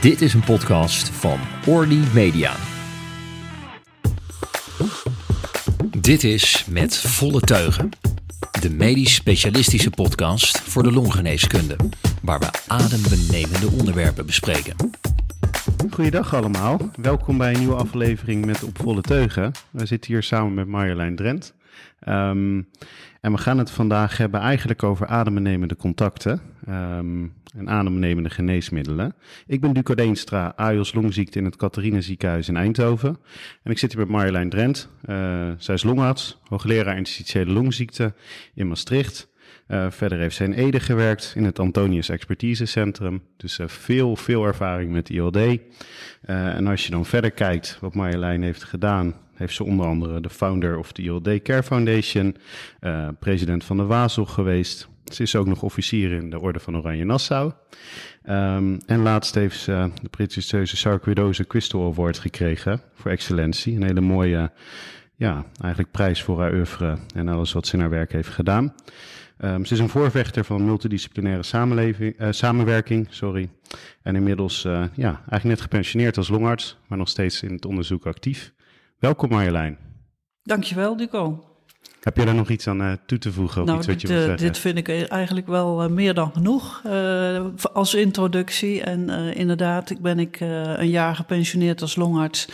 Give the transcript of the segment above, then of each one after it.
Dit is een podcast van Orly Media. Dit is Met Volle Teugen, de medisch specialistische podcast voor de longgeneeskunde, waar we adembenemende onderwerpen bespreken. Goeiedag allemaal, welkom bij een nieuwe aflevering met Op Volle Teugen. We zitten hier samen met Marjolein Drent. Um, en we gaan het vandaag hebben eigenlijk over adembenemende contacten um, en adembenemende geneesmiddelen. Ik ben Duco Deenstra, AIOS longziekte in het Catharina ziekenhuis in Eindhoven. En ik zit hier met Marjolein Drent. Uh, zij is longarts, hoogleraar interstitiële longziekte in Maastricht. Uh, verder heeft zij in Ede gewerkt in het Antonius Expertise Centrum. Dus uh, veel, veel ervaring met ILD. Uh, en als je dan verder kijkt wat Marjolein heeft gedaan heeft ze onder andere de founder of de ILD Care Foundation, president van de WAZOG geweest. Ze is ook nog officier in de Orde van Oranje Nassau. Um, en laatst heeft ze de prestigieuze Sarcoidose Crystal Award gekregen voor excellentie. Een hele mooie, ja, eigenlijk prijs voor haar oeuvre en alles wat ze in haar werk heeft gedaan. Um, ze is een voorvechter van multidisciplinaire samenleving, uh, samenwerking. Sorry. En inmiddels uh, ja, eigenlijk net gepensioneerd als longarts, maar nog steeds in het onderzoek actief. Welkom Marjolein. Dankjewel Duco. Heb je daar nog iets aan uh, toe te voegen? Of nou, iets wat dit, je wilt zeggen? dit vind ik eigenlijk wel uh, meer dan genoeg uh, als introductie. En inderdaad, ik ben ik een jaar gepensioneerd als longarts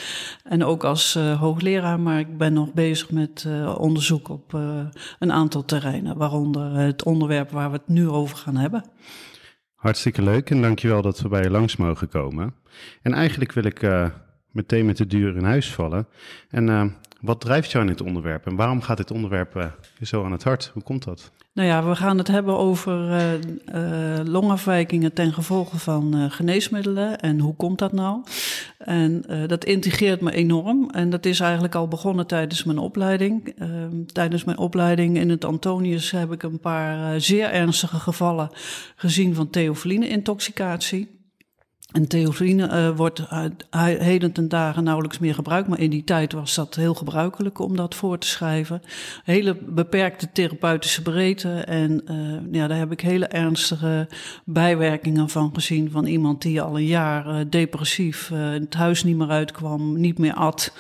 en ook als hoogleraar. Maar ik ben nog bezig met onderzoek op een aantal terreinen, waaronder het onderwerp waar we het nu over gaan hebben. Hartstikke leuk en dankjewel dat we bij je langs mogen komen. En eigenlijk wil ik meteen met de deur in huis vallen. En wat drijft jou in dit onderwerp en waarom gaat dit onderwerp uh, zo aan het hart? Hoe komt dat? Nou ja, we gaan het hebben over uh, longafwijkingen ten gevolge van geneesmiddelen en hoe komt dat nou? En dat integreert me enorm en dat is eigenlijk al begonnen tijdens mijn opleiding. Ehm, tijdens mijn opleiding in het Antonius heb ik een paar zeer ernstige gevallen gezien van theofiline-intoxicatie. En theofiline uh, wordt heden ten dagen nauwelijks meer gebruikt, maar in die tijd was dat heel gebruikelijk om dat voor te schrijven. Hele beperkte therapeutische breedte en uh, ja, daar heb ik hele ernstige bijwerkingen van gezien van iemand die al een jaar uh, depressief het huis niet meer uitkwam, niet meer at.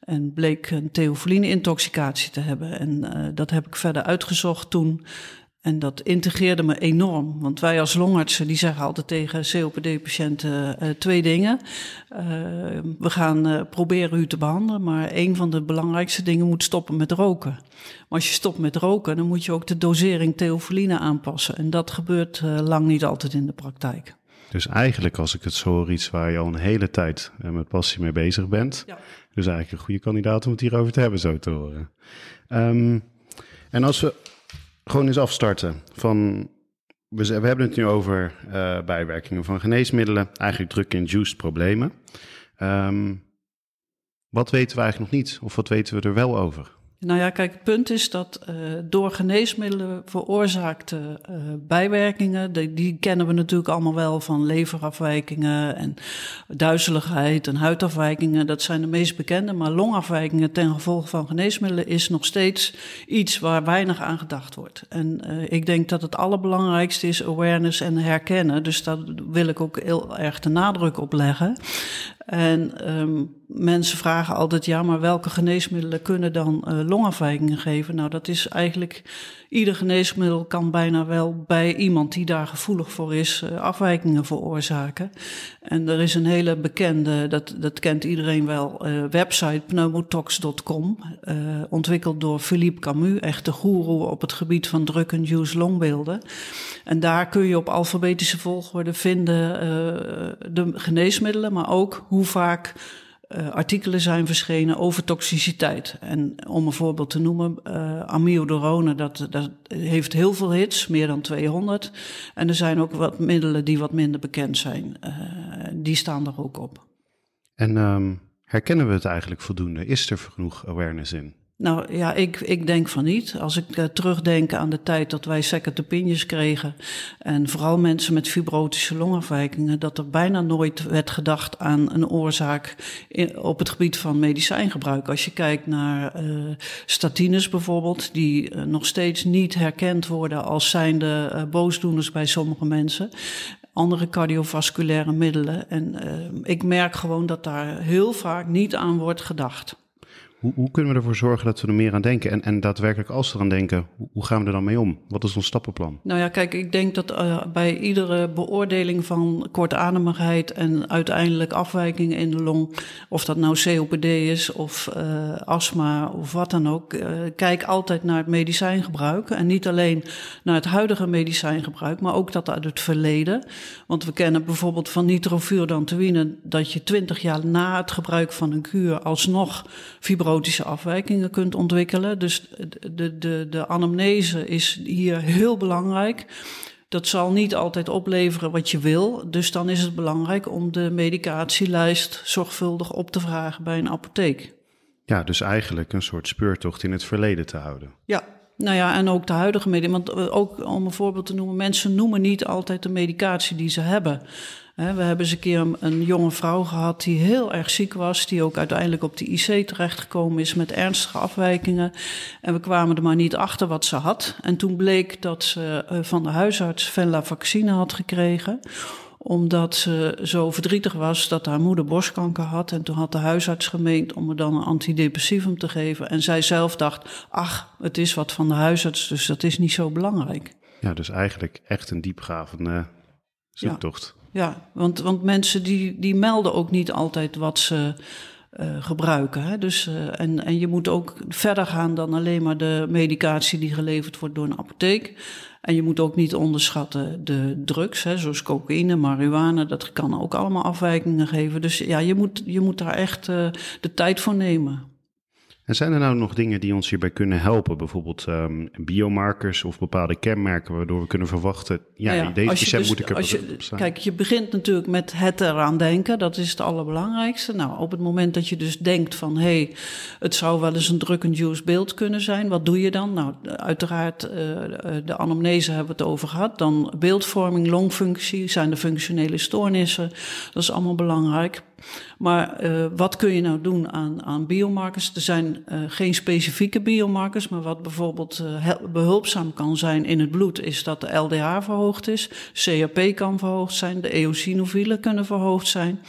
En bleek een theofiline-intoxicatie te hebben. En dat heb ik verder uitgezocht toen. En dat integreerde me enorm. Want wij als longartsen die zeggen altijd tegen COPD-patiënten uh, twee dingen. Uh, we gaan uh, proberen u te behandelen, maar een van de belangrijkste dingen moet stoppen met roken. Maar als je stopt met roken, dan moet je ook de dosering theofiline aanpassen. En dat gebeurt lang niet altijd in de praktijk. Dus eigenlijk, als ik het zo hoor, iets waar je al een hele tijd met passie mee bezig bent. Ja. Dus eigenlijk een goede kandidaat om het hierover te hebben, zo te horen. Um, en als we gewoon eens afstarten van. We, hebben het nu over uh, bijwerkingen van geneesmiddelen, eigenlijk druk-induced problemen. Um, wat weten we eigenlijk nog niet, of wat weten we er wel over? Nou ja, kijk, het punt is dat uh, door geneesmiddelen veroorzaakte uh, bijwerkingen, die, kennen we natuurlijk allemaal wel van leverafwijkingen en duizeligheid en huidafwijkingen. Dat zijn de meest bekende, maar longafwijkingen ten gevolge van geneesmiddelen is nog steeds iets waar weinig aan gedacht wordt. En uh, ik denk dat het allerbelangrijkste is awareness en herkennen. Dus daar wil ik ook heel erg de nadruk op leggen. En um, mensen vragen altijd, ja, maar welke geneesmiddelen kunnen dan uh, longafwijkingen geven? Nou, dat is eigenlijk, ieder geneesmiddel kan bijna wel bij iemand die daar gevoelig voor is, uh, afwijkingen veroorzaken. En er is een hele bekende, dat, dat kent iedereen wel, uh, website pneumotox.com, ontwikkeld door Philippe Camus, echt de goeroe op het gebied van drug-induced longbeelden. En daar kun je op alfabetische volgorde vinden de geneesmiddelen, maar ook hoe vaak uh, artikelen zijn verschenen over toxiciteit. En om een voorbeeld te noemen, uh, amiodarone, dat, dat heeft heel veel hits, meer dan 200. En er zijn ook wat middelen die wat minder bekend zijn. Uh, die staan er ook op. En um, herkennen we het eigenlijk voldoende? Is er genoeg awareness in? Nou ja, ik, ik denk van niet. Als ik uh, terugdenk aan de tijd dat wij second kregen, en vooral mensen met fibrotische longafwijkingen, dat er bijna nooit werd gedacht aan een oorzaak op het gebied van medicijngebruik. Als je kijkt naar uh, statines bijvoorbeeld, die uh, nog steeds niet herkend worden als zijnde boosdoeners bij sommige mensen. andere cardiovasculaire middelen. En ik merk gewoon dat daar heel vaak niet aan wordt gedacht. Hoe, hoe, kunnen we ervoor zorgen dat we er meer aan denken? En, en daadwerkelijk als we eraan denken, hoe gaan we er dan mee om? Wat is ons stappenplan? Nou ja, kijk, ik denk dat uh, bij iedere beoordeling van kortademigheid en uiteindelijk afwijkingen in de long, of dat nou COPD is of uh, astma of wat dan ook, uh, kijk altijd naar het medicijngebruik. En niet alleen naar het huidige medicijngebruik, maar ook dat uit het verleden. Want we kennen bijvoorbeeld van nitrofurantoïne dat je twintig jaar na het gebruik van een kuur alsnog afwijkingen kunt ontwikkelen. Dus de, de, de anamnese is hier heel belangrijk. Dat zal niet altijd opleveren wat je wil. Dus dan is het belangrijk om de medicatielijst zorgvuldig op te vragen bij een apotheek. Ja, dus eigenlijk een soort speurtocht in het verleden te houden. Ja, nou ja, en ook de huidige medicatie. Want eh, ook om een voorbeeld te noemen, mensen noemen niet altijd de medicatie die ze hebben. We hebben eens een keer een, jonge vrouw gehad die heel erg ziek was, die ook uiteindelijk op de IC terechtgekomen is met ernstige afwijkingen. En we kwamen er maar niet achter wat ze had. En toen bleek dat ze eh, van de huisarts vaccine had gekregen omdat ze zo verdrietig was dat haar moeder borstkanker had. En toen had de huisarts gemeend om er dan een antidepressivum te geven. En zij zelf dacht, ach, het is wat van de huisarts, dus dat is niet zo belangrijk. Ja, dus eigenlijk echt een diepgravende zoektocht. Ja, want, want mensen die, die melden ook niet altijd wat ze uh, gebruiken. Hè? Dus, uh, en, en je moet ook verder gaan dan alleen maar de medicatie die geleverd wordt door een apotheek. En je moet ook niet onderschatten de drugs, hè, zoals cocaïne, marihuana. Dat kan ook allemaal afwijkingen geven. Dus ja, je moet, je moet daar echt uh, de tijd voor nemen. En zijn er nou nog dingen die ons hierbij kunnen helpen? Bijvoorbeeld um, biomarkers of bepaalde kenmerken waardoor we kunnen verwachten... ja, ja deze patiënt dus, moet ik er op staan. Kijk, je begint natuurlijk met het eraan denken. Dat is het allerbelangrijkste. Nou, op het moment dat je dus denkt van... hé, hey, het zou wel eens een drug-induced beeld kunnen zijn. Wat doe je dan? Nou, uiteraard, uh, de anamnese hebben we het over gehad. Dan beeldvorming, longfunctie, zijn de functionele stoornissen. Dat is allemaal belangrijk. Maar uh, wat kun je nou doen aan, aan biomarkers? Er zijn uh, geen specifieke biomarkers, maar wat bijvoorbeeld uh, behulpzaam kan zijn in het bloed, is dat de LDH verhoogd is. CRP kan verhoogd zijn, de eosinofielen kunnen verhoogd zijn.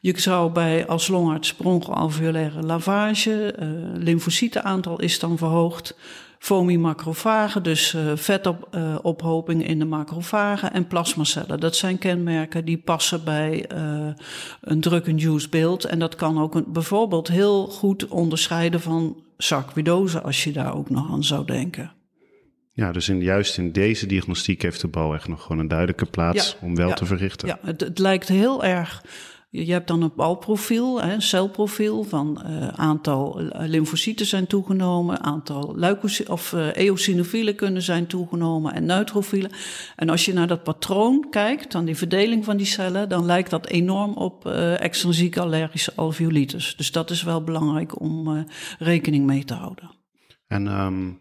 Je zou bij als longarts bronchoalveolaire lavage, uh, lymfocietenaantal is dan verhoogd fomimacrofagen, dus uh, vetophoping in de macrofagen en plasmacellen. Dat zijn kenmerken die passen bij uh, een drug-induced beeld. En dat kan ook een, bijvoorbeeld heel goed onderscheiden van sarcoidose, als je daar ook nog aan zou denken. Ja, dus in, juist in deze diagnostiek heeft de bal echt nog gewoon een duidelijke plaats om wel te verrichten. Ja, het, het lijkt heel erg je hebt dan een balprofiel, een celprofiel van uh, aantal lymfocyten zijn toegenomen, aantal of uh, eosinofielen kunnen zijn toegenomen en neutrofielen. En als je naar dat patroon kijkt, dan die verdeling van die cellen, dan lijkt dat enorm op uh, extrinsieke allergische alveolitis. Dus dat is wel belangrijk om rekening mee te houden. En um,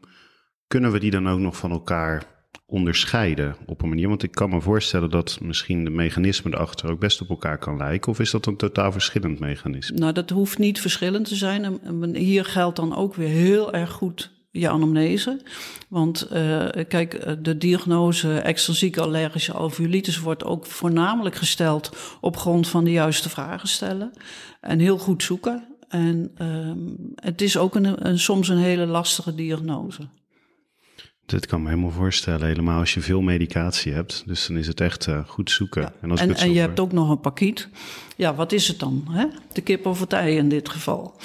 kunnen we die dan ook nog van elkaar onderscheiden op een manier? Want ik kan me voorstellen dat misschien de mechanisme erachter ook best op elkaar kan lijken. Of is dat een totaal verschillend mechanisme? Nou, dat hoeft niet verschillend te zijn. Hier geldt dan ook weer heel erg goed je anamnese. Want uh, kijk, eh, de diagnose extrinsieke allergische alveolitis wordt ook voornamelijk gesteld op grond van de juiste vragen stellen. En heel goed zoeken. En uh, het is ook een, een, soms een hele lastige diagnose. Dat kan me helemaal voorstellen, helemaal als je veel medicatie hebt. Dus dan is het echt uh, goed zoeken. En, als en, en je hebt ook nog een pakiet. Ja, wat is het dan? Hè? De kip of het ei in dit geval.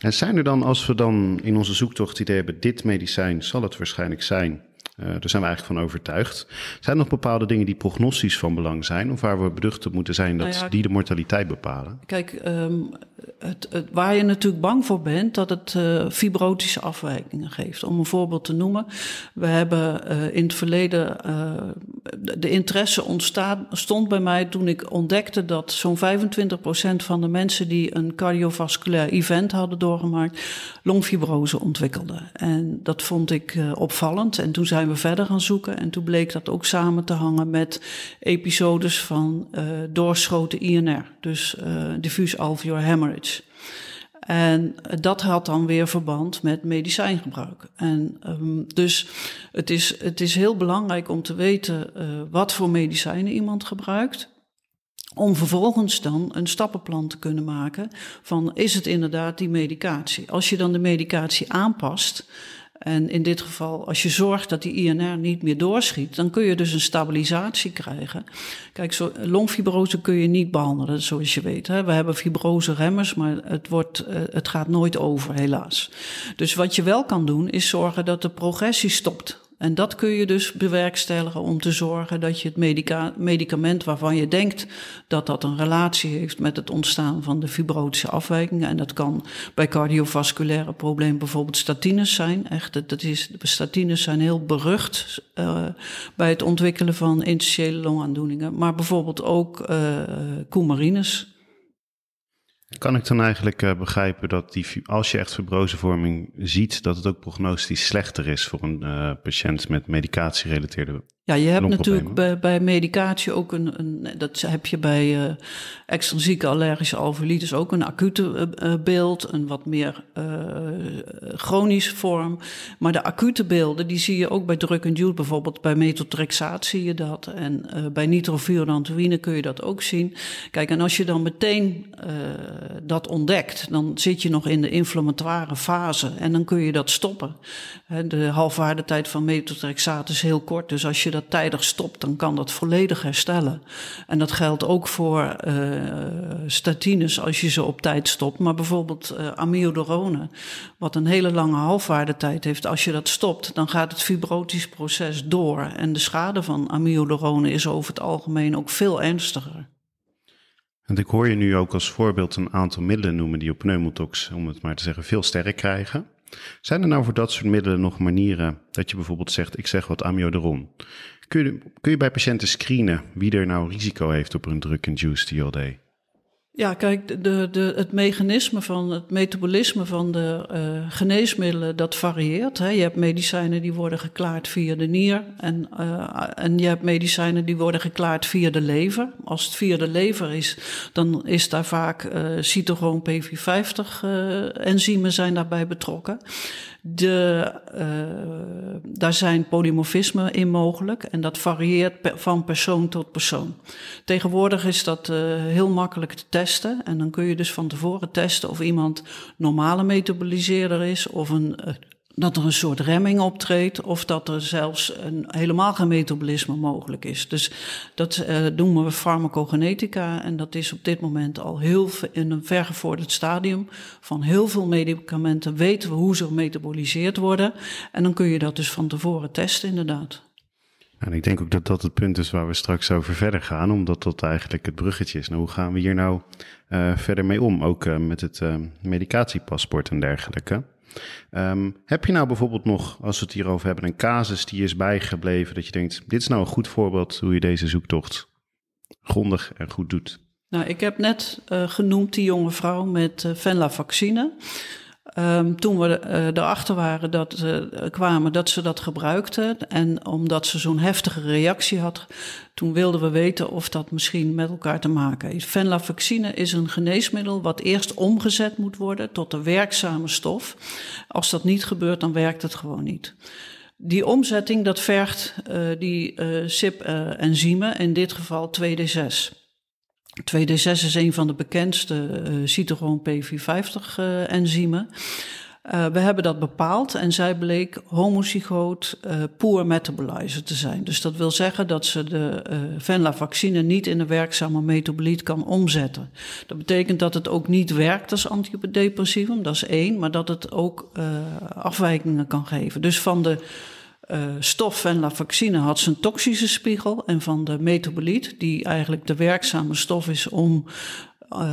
En zijn er dan, als we dan in onze zoektocht idee hebben, dit medicijn zal het waarschijnlijk zijn. Uh, daar zijn we eigenlijk van overtuigd. Zijn er nog bepaalde dingen die prognostisch van belang zijn? Of waar we beducht op moeten zijn dat nou ja, die de mortaliteit bepalen? Kijk, um, het, het, waar je natuurlijk bang voor bent, dat het uh, fibrotische afwijkingen geeft. Om een voorbeeld te noemen. We hebben uh, in het verleden. de interesse ontstaat, stond bij mij toen ik ontdekte dat zo'n 25% van de mensen die een cardiovasculair event hadden doorgemaakt, longfibrose ontwikkelden. En dat vond ik opvallend. En toen zijn we verder gaan zoeken. En toen bleek dat ook samen te hangen met episodes van uh, doorschoten INR. Dus uh, diffuse alveolar hemorrhage. En dat had dan weer verband met medicijngebruik. En um, dus het is, het is heel belangrijk om te weten uh, wat voor medicijnen iemand gebruikt. Om vervolgens dan een stappenplan te kunnen maken van is het inderdaad die medicatie. Als je dan de medicatie aanpast, en in dit geval, als je zorgt dat die INR niet meer doorschiet, dan kun je dus een stabilisatie krijgen. Kijk, zo, longfibrose kun je niet behandelen, zoals je weet. Hè. We hebben fibrose remmers, maar het, wordt, uh, het gaat nooit over, helaas. Dus wat je wel kan doen, is zorgen dat de progressie stopt. En dat kun je dus bewerkstelligen om te zorgen dat je het medica medicament waarvan je denkt dat dat een relatie heeft met het ontstaan van de fibrotische afwijkingen. En dat kan bij cardiovasculaire problemen bijvoorbeeld statines zijn. Echt, dat is, statines zijn heel berucht uh, bij het ontwikkelen van interstitiële longaandoeningen. Maar bijvoorbeeld ook uh, coumarines. Kan ik dan eigenlijk uh, begrijpen dat die, als je echt fibrosevorming ziet, dat het ook prognostisch slechter is voor een uh, patiënt met medicatie-gerelateerde ja, je hebt natuurlijk bij, bij, medicatie ook een, een, dat heb je bij uh, extrinsieke allergische alveolitis ook een acute uh, beeld, een wat meer uh, chronische vorm. Maar de acute beelden, die zie je ook bij druk en duwt, bijvoorbeeld bij metotrexaat zie je dat. En bij nitrofurantoïne kun je dat ook zien. Kijk, en als je dan meteen dat ontdekt, dan zit je nog in de inflammatoire fase en dan kun je dat stoppen. De halfwaardetijd van metotrexaat is heel kort, dus als je dat tijdig stopt, dan kan dat volledig herstellen. En dat geldt ook voor uh, statines als je ze op tijd stopt. Maar bijvoorbeeld uh, wat een hele lange halfwaardetijd heeft. Als je dat stopt, dan gaat het fibrotisch proces door. En de schade van amiodarone is over het algemeen ook veel ernstiger. En ik hoor je nu ook als voorbeeld een aantal middelen noemen die op pneumotox, om het maar te zeggen, veel sterk krijgen. Zijn er nou voor dat soort middelen nog manieren dat je bijvoorbeeld zegt, ik zeg wat amiodaron? Kun je, kun je bij patiënten screenen wie er nou risico heeft op een drug-induced TLD? Ja, kijk, de, de, het mechanisme van het metabolisme van de uh, geneesmiddelen, dat varieert. Hè. Je hebt medicijnen die worden geklaard via de nier en, uh, en je hebt medicijnen die worden geklaard via de lever. Als het via de lever is, dan is daar vaak uh, cytochroon P450 enzymen zijn daarbij betrokken. De, daar zijn polymorfismen in mogelijk en dat varieert van persoon tot persoon. Tegenwoordig is dat heel makkelijk te testen en dan kun je dus van tevoren testen of iemand normale metaboliseerder is of een uh, dat er een soort remming optreedt of dat er zelfs een, helemaal geen metabolisme mogelijk is. Dus dat uh, noemen we farmacogenetica en dat is op dit moment al heel in een vergevorderd stadium. Van heel veel medicamenten weten we hoe ze gemetaboliseerd worden en dan kun je dat dus van tevoren testen inderdaad. En ik denk ook dat dat het punt is waar we straks over verder gaan, omdat dat eigenlijk het bruggetje is. Nou, hoe gaan we hier nou uh, verder mee om? Ook uh, met het uh, medicatiepaspoort en dergelijke. Um, heb je nou bijvoorbeeld nog, als we het hierover hebben, een casus die is bijgebleven dat je denkt, dit is nou een goed voorbeeld hoe je deze zoektocht grondig en goed doet? Nou, ik heb net genoemd die jonge vrouw met venlafaxine. Um, toen we uh, erachter waren dat ze kwamen dat ze dat gebruikte en omdat ze zo'n heftige reactie had, toen wilden we weten of dat misschien met elkaar te maken heeft. Venlafaxine is een geneesmiddel wat eerst omgezet moet worden tot een werkzame stof. Als dat niet gebeurt, dan werkt het gewoon niet. Die omzetting, dat vergt uh, die uh, CYP-enzymen, in dit geval 2D6. 2D6 is een van de bekendste uh, cytochroon P450-enzymen. Uh, we hebben dat bepaald en zij bleek homozygoot uh, poor metabolizer te zijn. Dus dat wil zeggen dat ze de uh, venlafaxine niet in een werkzame metaboliet kan omzetten. Dat betekent dat het ook niet werkt als antidepressivum, dat is één, maar dat het ook afwijkingen kan geven. Dus van de uh, stof venlafaxine had zijn toxische spiegel en van de metaboliet, die eigenlijk de werkzame stof is om uh,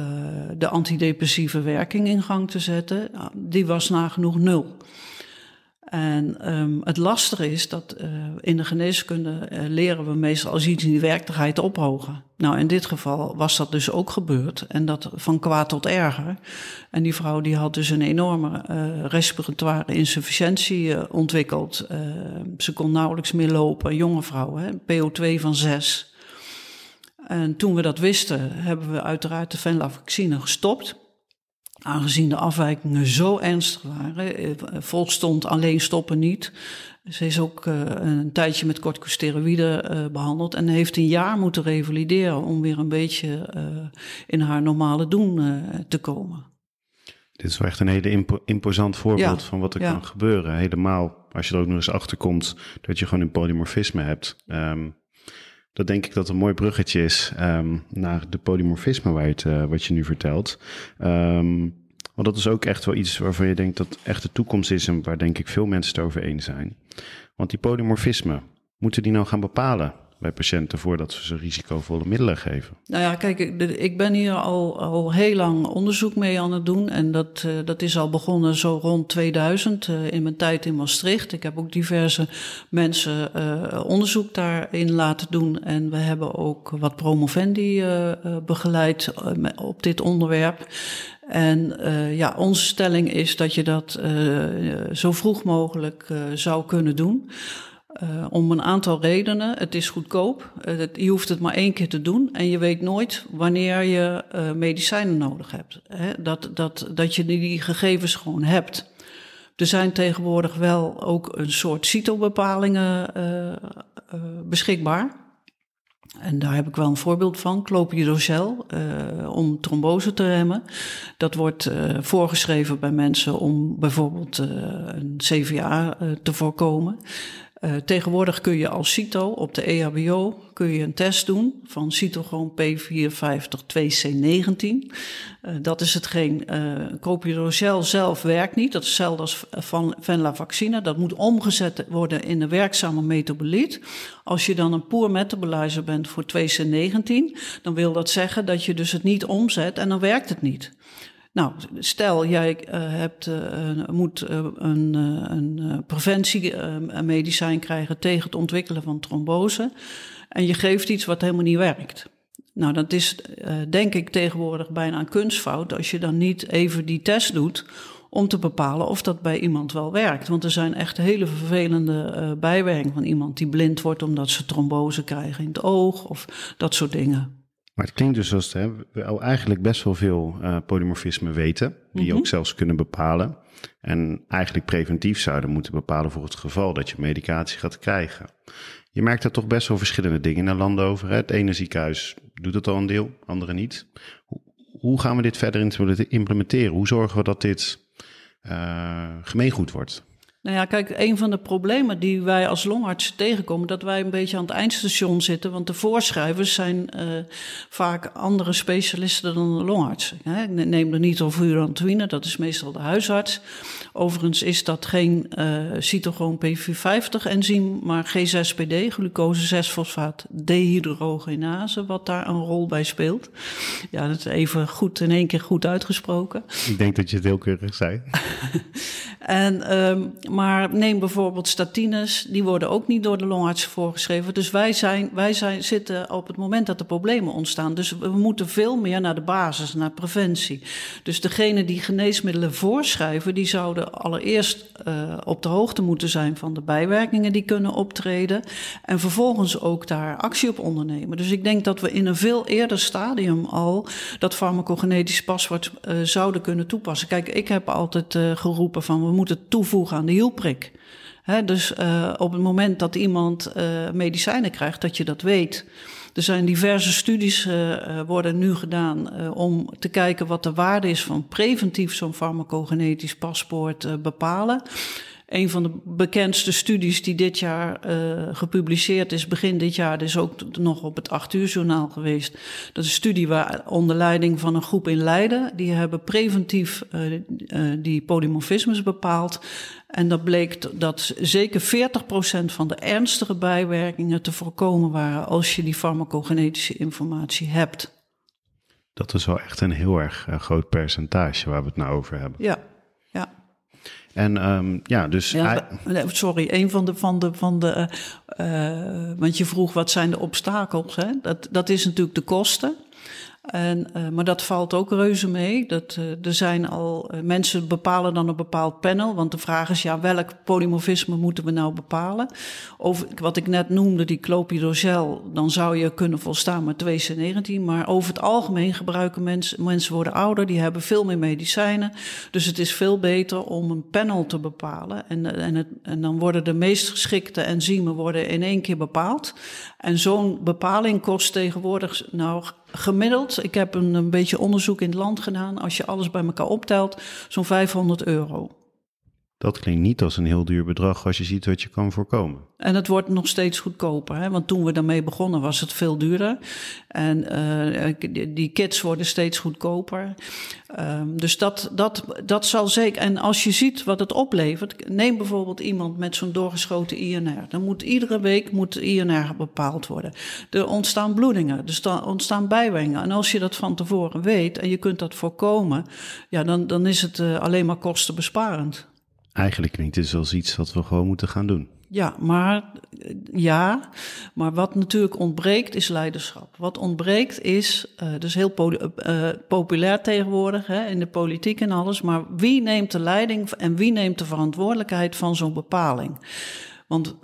de antidepressieve werking in gang te zetten, die was nagenoeg nul. En um, het lastige is dat uh, in de geneeskunde uh, leren we meestal als iets in die werkelijkheid ophogen. Nou, in dit geval was dat dus ook gebeurd en dat van kwaad tot erger. En die vrouw die had dus een enorme uh, respiratoire insufficiëntie ontwikkeld. ze kon nauwelijks meer lopen, jonge vrouw, hè, PO2 van 6. En toen we dat wisten, hebben we uiteraard de venlafaxine gestopt. Aangezien de afwijkingen zo ernstig waren. Volk stond alleen stoppen niet. Ze is ook uh, een tijdje met corticosteroïden uh, behandeld en heeft een jaar moeten revalideren om weer een beetje in haar normale doen te komen. Dit is wel echt een hele impo imposant voorbeeld ja, van wat er ja. kan gebeuren. Helemaal als je er ook nog eens achter komt dat je gewoon een polymorfisme hebt. Um, dat denk ik dat een mooi bruggetje is um, naar de polymorfisme waar je het, wat je nu vertelt. Um, want dat is ook echt wel iets waarvan je denkt dat echt de toekomst is en waar denk ik veel mensen het over eens zijn. Want die polymorfisme, moeten die nou gaan bepalen bij patiënten voordat we ze risicovolle middelen geven? Nou ja, kijk, ik ben hier al, al heel lang onderzoek mee aan het doen. En dat, uh, dat is al begonnen zo rond 2000 uh, in mijn tijd in Maastricht. Ik heb ook diverse mensen uh, onderzoek daarin laten doen. En we hebben ook wat promovendi begeleid op dit onderwerp. En ja, onze stelling is dat je dat zo vroeg mogelijk zou kunnen doen. Om een aantal redenen. Het is goedkoop. Het, je hoeft het maar één keer te doen. En je weet nooit wanneer je medicijnen nodig hebt. Hè? Dat, dat, dat je die gegevens gewoon hebt. Er zijn tegenwoordig wel ook een soort CITO-bepalingen beschikbaar. En daar heb ik wel een voorbeeld van, clopidogrel, uh, om trombose te remmen. Dat wordt voorgeschreven bij mensen om bijvoorbeeld een CVA te voorkomen. Uh, tegenwoordig kun je als CITO op de EHBO kun je een test doen van cytochroom P452C19. Uh, dat is hetgeen, uh, copiodocel zelf werkt niet. Dat is hetzelfde als van venlafaxine. Dat moet omgezet worden in een werkzame metaboliet. Als je dan een poor metabolizer bent voor 2C19, dan wil dat zeggen dat je dus het niet omzet en dan werkt het niet. Nou, stel jij uh, hebt, uh, moet uh, een, een preventiemedicijn krijgen tegen het ontwikkelen van trombose. En je geeft iets wat helemaal niet werkt. Nou, dat is denk ik tegenwoordig bijna een kunstfout als je dan niet even die test doet om te bepalen of dat bij iemand wel werkt. Want er zijn echt hele vervelende bijwerkingen van iemand die blind wordt omdat ze trombose krijgen in het oog of dat soort dingen. Maar het klinkt dus alsof we al eigenlijk best wel veel uh, polymorfisme weten, die mm -hmm. ook zelfs kunnen bepalen. En eigenlijk preventief zouden moeten bepalen voor het geval dat je medicatie gaat krijgen. Je merkt er toch best wel verschillende dingen in landen over. Hè? Het ene ziekenhuis doet het al een deel, andere niet. Hoe gaan we dit verder implementeren? Hoe zorgen we dat dit uh, gemeengoed wordt? Nou ja, kijk, een van de problemen die wij als longartsen tegenkomen, dat wij een beetje aan het eindstation zitten, want de voorschrijvers zijn uh, vaak andere specialisten dan de longartsen. Hè. Ik neem er niet over urantuine, dat is meestal de huisarts. Overigens is dat geen uh, cytochroom P450-enzym, maar G6PD, glucose 6-fosfaat dehydrogenase, wat daar een rol bij speelt. Ja, dat is even goed in één keer goed uitgesproken. Ik denk dat je het heel keurig zei. en um, maar neem bijvoorbeeld statines, die worden ook niet door de longarts voorgeschreven. Dus wij, zijn, wij zijn, zitten op het moment dat er problemen ontstaan. Dus we moeten veel meer naar de basis, naar preventie. Dus degene die geneesmiddelen voorschrijven, die zouden allereerst uh, op de hoogte moeten zijn van de bijwerkingen die kunnen optreden. En vervolgens ook daar actie op ondernemen. Dus ik denk dat we in een veel eerder stadium al dat farmacogenetisch paswoord uh, zouden kunnen toepassen. Kijk, ik heb altijd uh, geroepen van we moeten toevoegen aan de hielprik. He, dus uh, op het moment dat iemand uh, medicijnen krijgt, dat je dat weet. Er zijn diverse studies uh, worden nu gedaan om te kijken wat de waarde is van preventief zo'n farmacogenetisch paspoort bepalen. Een van de bekendste studies die dit jaar uh, gepubliceerd is, begin dit jaar, is ook nog op het 8 uur journaal geweest. Dat is een studie waar onder leiding van een groep in Leiden, die hebben preventief uh, uh, die polymorfismes bepaald. En dat bleek dat zeker 40% van de ernstige bijwerkingen te voorkomen waren als je die farmacogenetische informatie hebt. Dat is wel echt een heel erg groot percentage waar we het nou over hebben. Ja. En um, ja, dus. Ja, sorry, een van de. Van de, van de uh, want je vroeg wat zijn de obstakels? Hè? Dat, dat is natuurlijk de kosten. En, uh, maar dat valt ook reuze mee. Dat, uh, er zijn al uh, mensen bepalen dan een bepaald panel. Want de vraag is, ja, welk polymorfisme moeten we nou bepalen? Over wat ik net noemde, die clopidogel, dan zou je kunnen volstaan met 2C19. Maar over het algemeen gebruiken mensen, mensen worden ouder, die hebben veel meer medicijnen. Dus het is veel beter om een panel te bepalen. En, en, het, en dan worden de meest geschikte enzymen worden in één keer bepaald. En zo'n bepaling kost tegenwoordig nou gemiddeld, ik heb een, een beetje onderzoek in het land gedaan, als je alles bij elkaar optelt, zo'n 500 euro. Dat klinkt niet als een heel duur bedrag als je ziet wat je kan voorkomen. En het wordt nog steeds goedkoper. Hè? Want toen we daarmee begonnen was het veel duurder. En uh, die kits worden steeds goedkoper. Um, dus dat, dat, dat zal zeker. En als je ziet wat het oplevert. Neem bijvoorbeeld iemand met zo'n doorgeschoten INR. Dan moet iedere week moet INR bepaald worden. Er ontstaan bloedingen. Er ontstaan bijwerkingen. En als je dat van tevoren weet en je kunt dat voorkomen. Ja, dan, dan is het uh, alleen maar kostenbesparend. Eigenlijk klinkt het als iets wat we gewoon moeten gaan doen. Ja, maar ja, maar wat natuurlijk ontbreekt is leiderschap. Wat ontbreekt is, uh, dus heel uh, populair tegenwoordig hè, in de politiek en alles, maar wie neemt de leiding en wie neemt de verantwoordelijkheid van zo'n bepaling? Want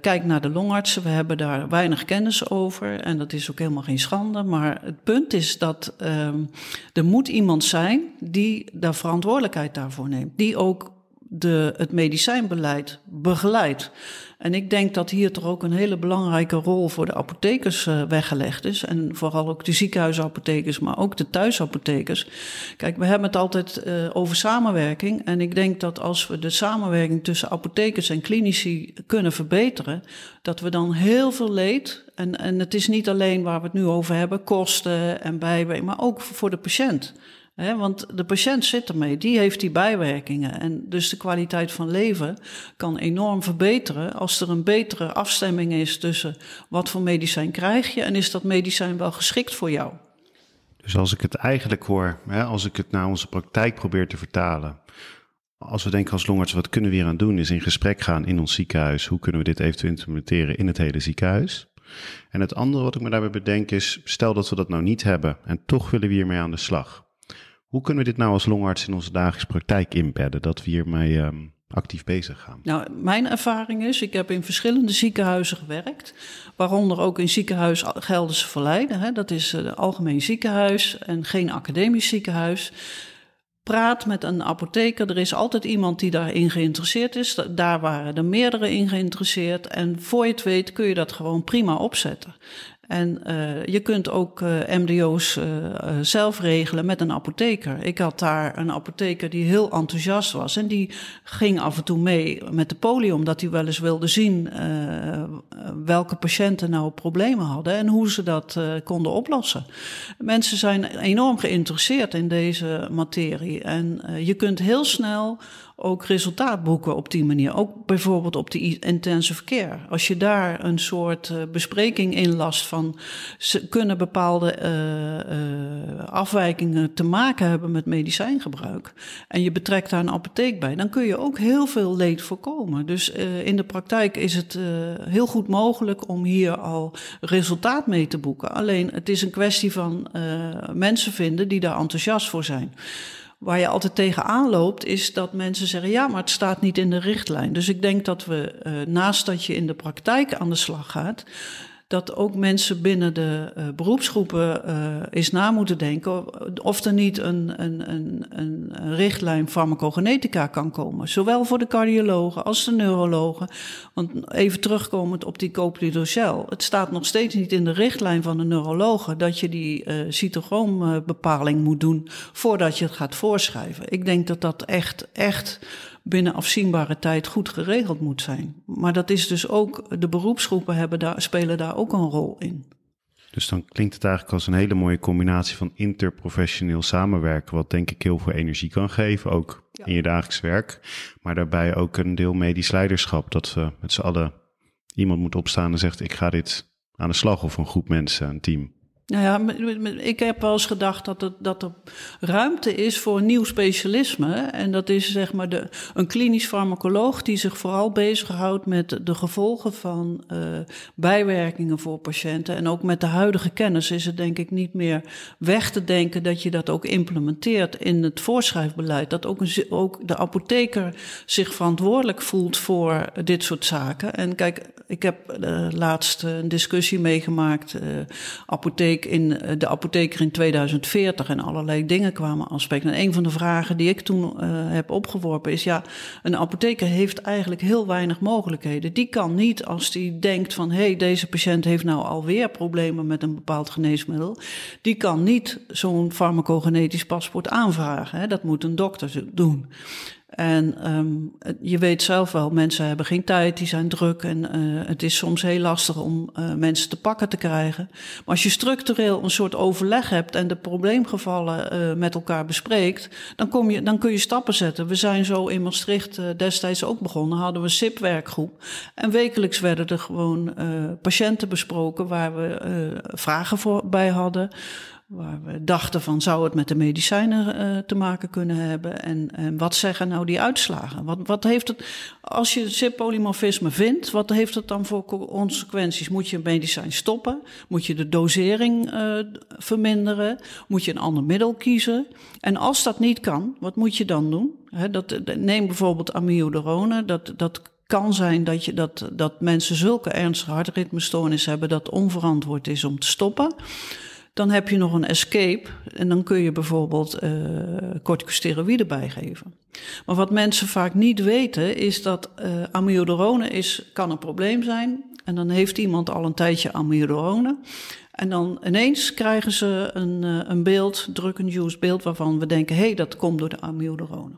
kijk naar de longartsen, we hebben daar weinig kennis over en dat is ook helemaal geen schande. Maar het punt is dat um, er moet iemand zijn die de verantwoordelijkheid daarvoor neemt. Die ook de, het medicijnbeleid begeleidt. En ik denk dat hier toch ook een hele belangrijke rol voor de apothekers uh, weggelegd is. En vooral ook de ziekenhuisapothekers, maar ook de thuisapothekers. Kijk, we hebben het altijd uh, over samenwerking. En ik denk dat als we de samenwerking tussen apothekers en klinici kunnen verbeteren, dat we dan heel veel leed. En, en het is niet alleen waar we het nu over hebben, kosten en bijwerking, maar ook voor de patiënt. Want de patiënt zit ermee, die heeft die bijwerkingen. En dus de kwaliteit van leven kan enorm verbeteren als er een betere afstemming is tussen wat voor medicijn krijg je en is dat medicijn wel geschikt voor jou. Dus als ik het eigenlijk hoor, hè, als ik het naar onze praktijk probeer te vertalen. Als we denken als longarts, wat kunnen we hier aan doen, is in gesprek gaan in ons ziekenhuis. Hoe kunnen we dit eventueel implementeren in het hele ziekenhuis? En het andere wat ik me daarbij bedenk is, stel dat we dat nou niet hebben en toch willen we hiermee aan de slag. Hoe kunnen we dit nou als longarts in onze dagelijkse praktijk inbedden, dat we hiermee um, actief bezig gaan? Nou, mijn ervaring is, ik heb in verschillende ziekenhuizen gewerkt, waaronder ook in ziekenhuis Gelderse Verleiden. Hè, dat is een algemeen ziekenhuis en geen academisch ziekenhuis. Praat met een apotheker. Er is altijd iemand die daarin geïnteresseerd is. Daar waren er meerdere in geïnteresseerd. En voor je het weet kun je dat gewoon prima opzetten. En uh, je kunt ook uh, MDO's uh, zelf regelen met een apotheker. Ik had daar een apotheker die heel enthousiast was. En die ging af en toe mee met de polio, omdat hij wel eens wilde zien welke patiënten nou problemen hadden en hoe ze dat konden oplossen. Mensen zijn enorm geïnteresseerd in deze materie. En je kunt heel snel ook resultaat boeken op die manier. Ook bijvoorbeeld op de intensive care. Als je daar een soort uh, bespreking in last van kunnen bepaalde uh, uh, afwijkingen te maken hebben met medicijngebruik. En je betrekt daar een apotheek bij, dan kun je ook heel veel leed voorkomen. Dus in de praktijk is het heel goed mogelijk om hier al resultaat mee te boeken. Alleen het is een kwestie van mensen vinden die daar enthousiast voor zijn. Waar je altijd tegenaan loopt, is dat mensen zeggen: ja, maar het staat niet in de richtlijn. Dus ik denk dat we, uh, naast dat je in de praktijk aan de slag gaat, dat ook mensen binnen de uh, beroepsgroepen uh, eens na moeten denken of er niet een, een, een, een richtlijn farmacogenetica kan komen. Zowel voor de cardiologen als de neurologen. Want even terugkomend op die coplidocel. Het staat nog steeds niet in de richtlijn van de neurologen dat je die uh, cytochroombepaling moet doen voordat je het gaat voorschrijven. Ik denk dat dat echt, echt binnen afzienbare tijd goed geregeld moet zijn. Maar dat is dus ook, de beroepsgroepen hebben daar, spelen daar ook een rol in. Dus dan klinkt het eigenlijk als een hele mooie combinatie van interprofessioneel samenwerken, wat denk ik heel veel energie kan geven, ook ja. in je dagelijks werk. Maar daarbij ook een deel medisch leiderschap, dat we met z'n allen iemand moet opstaan en zegt: Ik ga dit aan de slag, of een groep mensen, een team. Nou ja, ik heb wel eens gedacht dat, dat er ruimte is voor een nieuw specialisme. En dat is zeg maar de, een klinisch farmacoloog die zich vooral bezighoudt met de gevolgen van uh, bijwerkingen voor patiënten. En ook met de huidige kennis is het denk ik niet meer weg te denken dat je dat ook implementeert in het voorschrijfbeleid. Dat ook, een, ook de apotheker zich verantwoordelijk voelt voor dit soort zaken. En kijk, ik heb uh, laatst een discussie meegemaakt. Uh, in eh, de apotheker in 2040 en allerlei dingen kwamen afspreken. En een van de vragen die ik toen uh, heb opgeworpen is: ja, een apotheker heeft eigenlijk heel weinig mogelijkheden. Die kan niet als die denkt van hé, hey, deze patiënt heeft nou alweer problemen met een bepaald geneesmiddel. Die kan niet zo'n farmacogenetisch paspoort aanvragen. Hè. Dat moet een dokter doen. En um, je weet zelf wel, mensen hebben geen tijd, die zijn druk en uh, het is soms heel lastig om uh, mensen te pakken te krijgen. Maar als je structureel een soort overleg hebt en de probleemgevallen uh, met elkaar bespreekt, dan, kom je, dan kun je stappen zetten. We zijn zo in Maastricht destijds ook begonnen, hadden we een SIP-werkgroep. En wekelijks werden er gewoon patiënten besproken waar we vragen voor bij hadden. Waar we dachten van zou het met de medicijnen uh, te maken kunnen hebben? En, wat zeggen nou die uitslagen? Wat, wat heeft het, als je CYP-polymorfisme vindt, wat heeft het dan voor consequenties? Moet je een medicijn stoppen? Moet je de dosering uh, verminderen? Moet je een ander middel kiezen? En als dat niet kan, wat moet je dan doen? Dat, neem bijvoorbeeld amiodarone, dat, dat kan zijn dat, je, dat, dat mensen zulke ernstige hartritmestoornissen hebben dat onverantwoord is om te stoppen. Dan heb je nog een escape en dan kun je bijvoorbeeld uh, corticosteroïden bijgeven. Maar wat mensen vaak niet weten is dat uh, amiodarone is, kan een probleem zijn. En dan heeft iemand al een tijdje amiodarone. En dan ineens krijgen ze een, uh, een beeld, drug-induced beeld, waarvan we denken: hé, hey, dat komt door de amiodarone.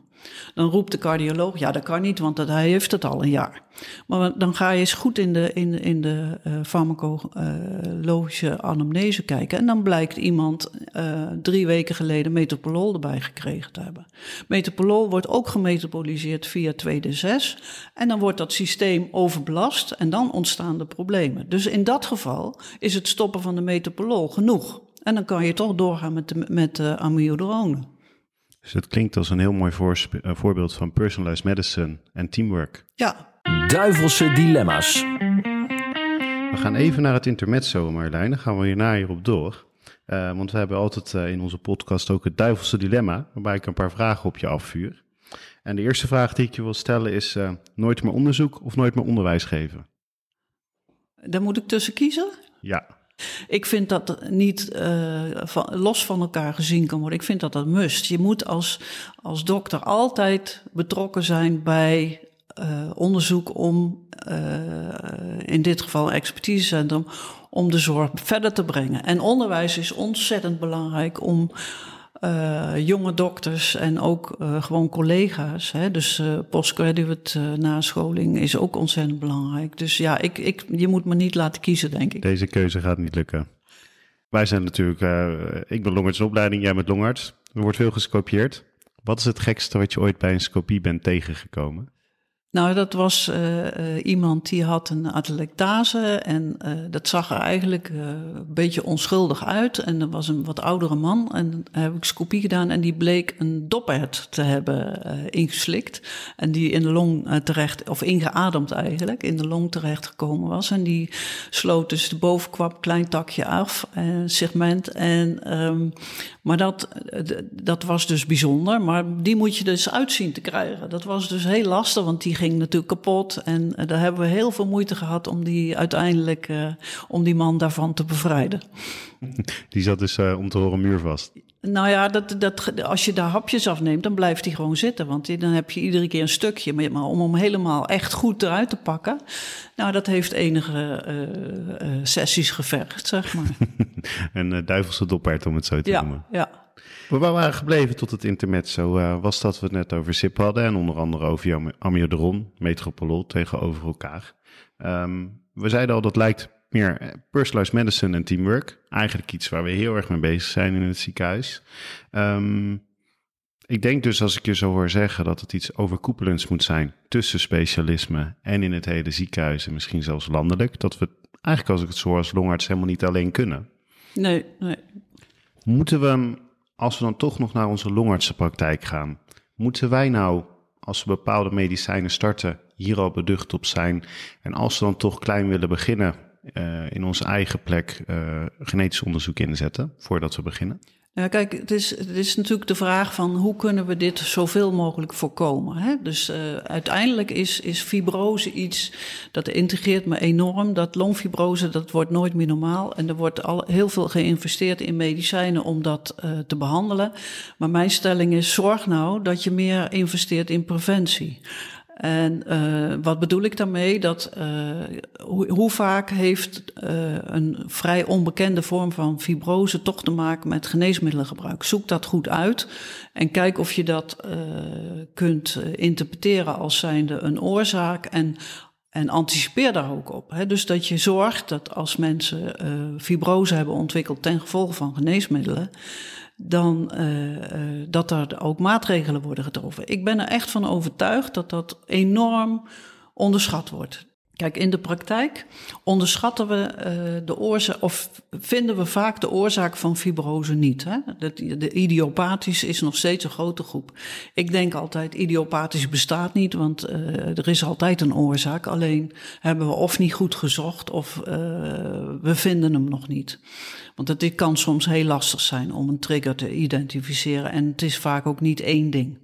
Dan roept de cardioloog, ja, dat kan niet, want dat, hij heeft het al een jaar. Maar dan ga je eens goed in de, in, in de uh, farmacologische anamnese kijken. En dan blijkt iemand uh, drie weken geleden metoprolol erbij gekregen te hebben. Metoprolol wordt ook gemetaboliseerd via 2D6. En dan wordt dat systeem overbelast en dan ontstaan de problemen. Dus in dat geval is het stoppen van de metoprolol genoeg. En dan kan je toch doorgaan met de, met de. Dus het klinkt als een heel mooi uh, voorbeeld van personalized medicine en teamwork. Ja. Duivelse dilemma's. We gaan even naar het intermezzo, Marlijn. Dan gaan we hierna hierop door. Uh, want we hebben altijd uh, in onze podcast ook het duivelse dilemma, waarbij ik een paar vragen op je afvuur. En de eerste vraag die ik je wil stellen is: uh, nooit meer onderzoek of nooit meer onderwijs geven? Daar moet ik tussen kiezen? Ja. Ik vind dat niet van, los van elkaar gezien kan worden. Ik vind dat dat must. Je moet als, als dokter altijd betrokken zijn bij uh, onderzoek om, uh, in dit geval expertisecentrum, om de zorg verder te brengen. En onderwijs is ontzettend belangrijk om uh, jonge dokters en ook uh, gewoon collega's. Hè? Dus uh, postgraduate nascholing is ook ontzettend belangrijk. Dus ja, ik, ik, je moet me niet laten kiezen, denk ik. Deze keuze gaat niet lukken. Wij zijn natuurlijk, ik ben longartsopleiding, jij bent longarts. Er wordt veel gescopieerd. Wat is het gekste wat je ooit bij een scopie bent tegengekomen? Nou, dat was uh, uh, iemand die had een atelectase en uh, dat zag er eigenlijk een beetje onschuldig uit. En dat was een wat oudere man en dan heb ik scopie gedaan en die bleek een dophert te hebben ingeslikt. En die in de long terecht, of ingeademd eigenlijk, in de long terecht gekomen was. En die sloot dus de bovenkwap klein takje af, segment. En, um, maar dat, dat was dus bijzonder, maar die moet je dus uitzien te krijgen. Dat was dus heel lastig, want die ging natuurlijk kapot. En uh, daar hebben we heel veel moeite gehad om die uiteindelijk, uh, om die man daarvan te bevrijden. Die zat dus uh, om te horen muurvast. Nou ja, dat, dat, als je daar hapjes afneemt, dan blijft hij gewoon zitten. Want dan heb je iedere keer een stukje. Maar om hem helemaal echt goed eruit te pakken, nou, dat heeft enige uh, sessies gevergd, zeg maar. een duivelse doppert, om het zo te ja, noemen. Ja, we waren gebleven tot het intermezzo. Uh, was dat we het net over SIP hadden en onder andere over amiodaron, metropolol tegenover elkaar. Um, we zeiden al dat lijkt meer personalized medicine en teamwork. Eigenlijk iets waar we heel erg mee bezig zijn in het ziekenhuis. Um, ik denk dus als ik je zo hoor zeggen dat het iets overkoepelends moet zijn tussen specialisme en in het hele ziekenhuis en misschien zelfs landelijk. Dat we eigenlijk als ik het zo hoor als longarts helemaal niet alleen kunnen. Nee, nee. Moeten we, als we dan toch nog naar onze longartsenpraktijk gaan, moeten wij nou, als we bepaalde medicijnen starten, hier al beducht op zijn? En als we dan toch klein willen beginnen, uh, in onze eigen plek uh, genetisch onderzoek inzetten voordat we beginnen? Ja, kijk, het is, het is natuurlijk de vraag van hoe kunnen we dit zoveel mogelijk voorkomen. Hè? Dus uh, uiteindelijk is, is fibrose iets dat integreert me enorm. Dat longfibrose, dat wordt nooit meer normaal. En er wordt al heel veel geïnvesteerd in medicijnen om dat uh, te behandelen. Maar mijn stelling is, zorg nou dat je meer investeert in preventie. En uh, wat bedoel ik daarmee? Dat uh, hoe, vaak heeft uh, een vrij onbekende vorm van fibrose toch te maken met geneesmiddelengebruik? Zoek dat goed uit en kijk of je dat kunt interpreteren als zijnde een oorzaak en en anticipeer daar ook op. Hè? Dus dat je zorgt dat als mensen fibrose hebben ontwikkeld ten gevolge van geneesmiddelen, dan uh, uh, dat er ook maatregelen worden getroffen. Ik ben er echt van overtuigd dat dat enorm onderschat wordt. Kijk, in de praktijk onderschatten we uh, de oorzaak, of vinden we vaak de oorzaak van fibrose niet. Hè? De, de idiopathisch is nog steeds een grote groep. Ik denk altijd, idiopathisch bestaat niet, want uh, er is altijd een oorzaak. Alleen hebben we of niet goed gezocht, of uh, we vinden hem nog niet. Want het kan soms heel lastig zijn om een trigger te identificeren. En het is vaak ook niet één ding.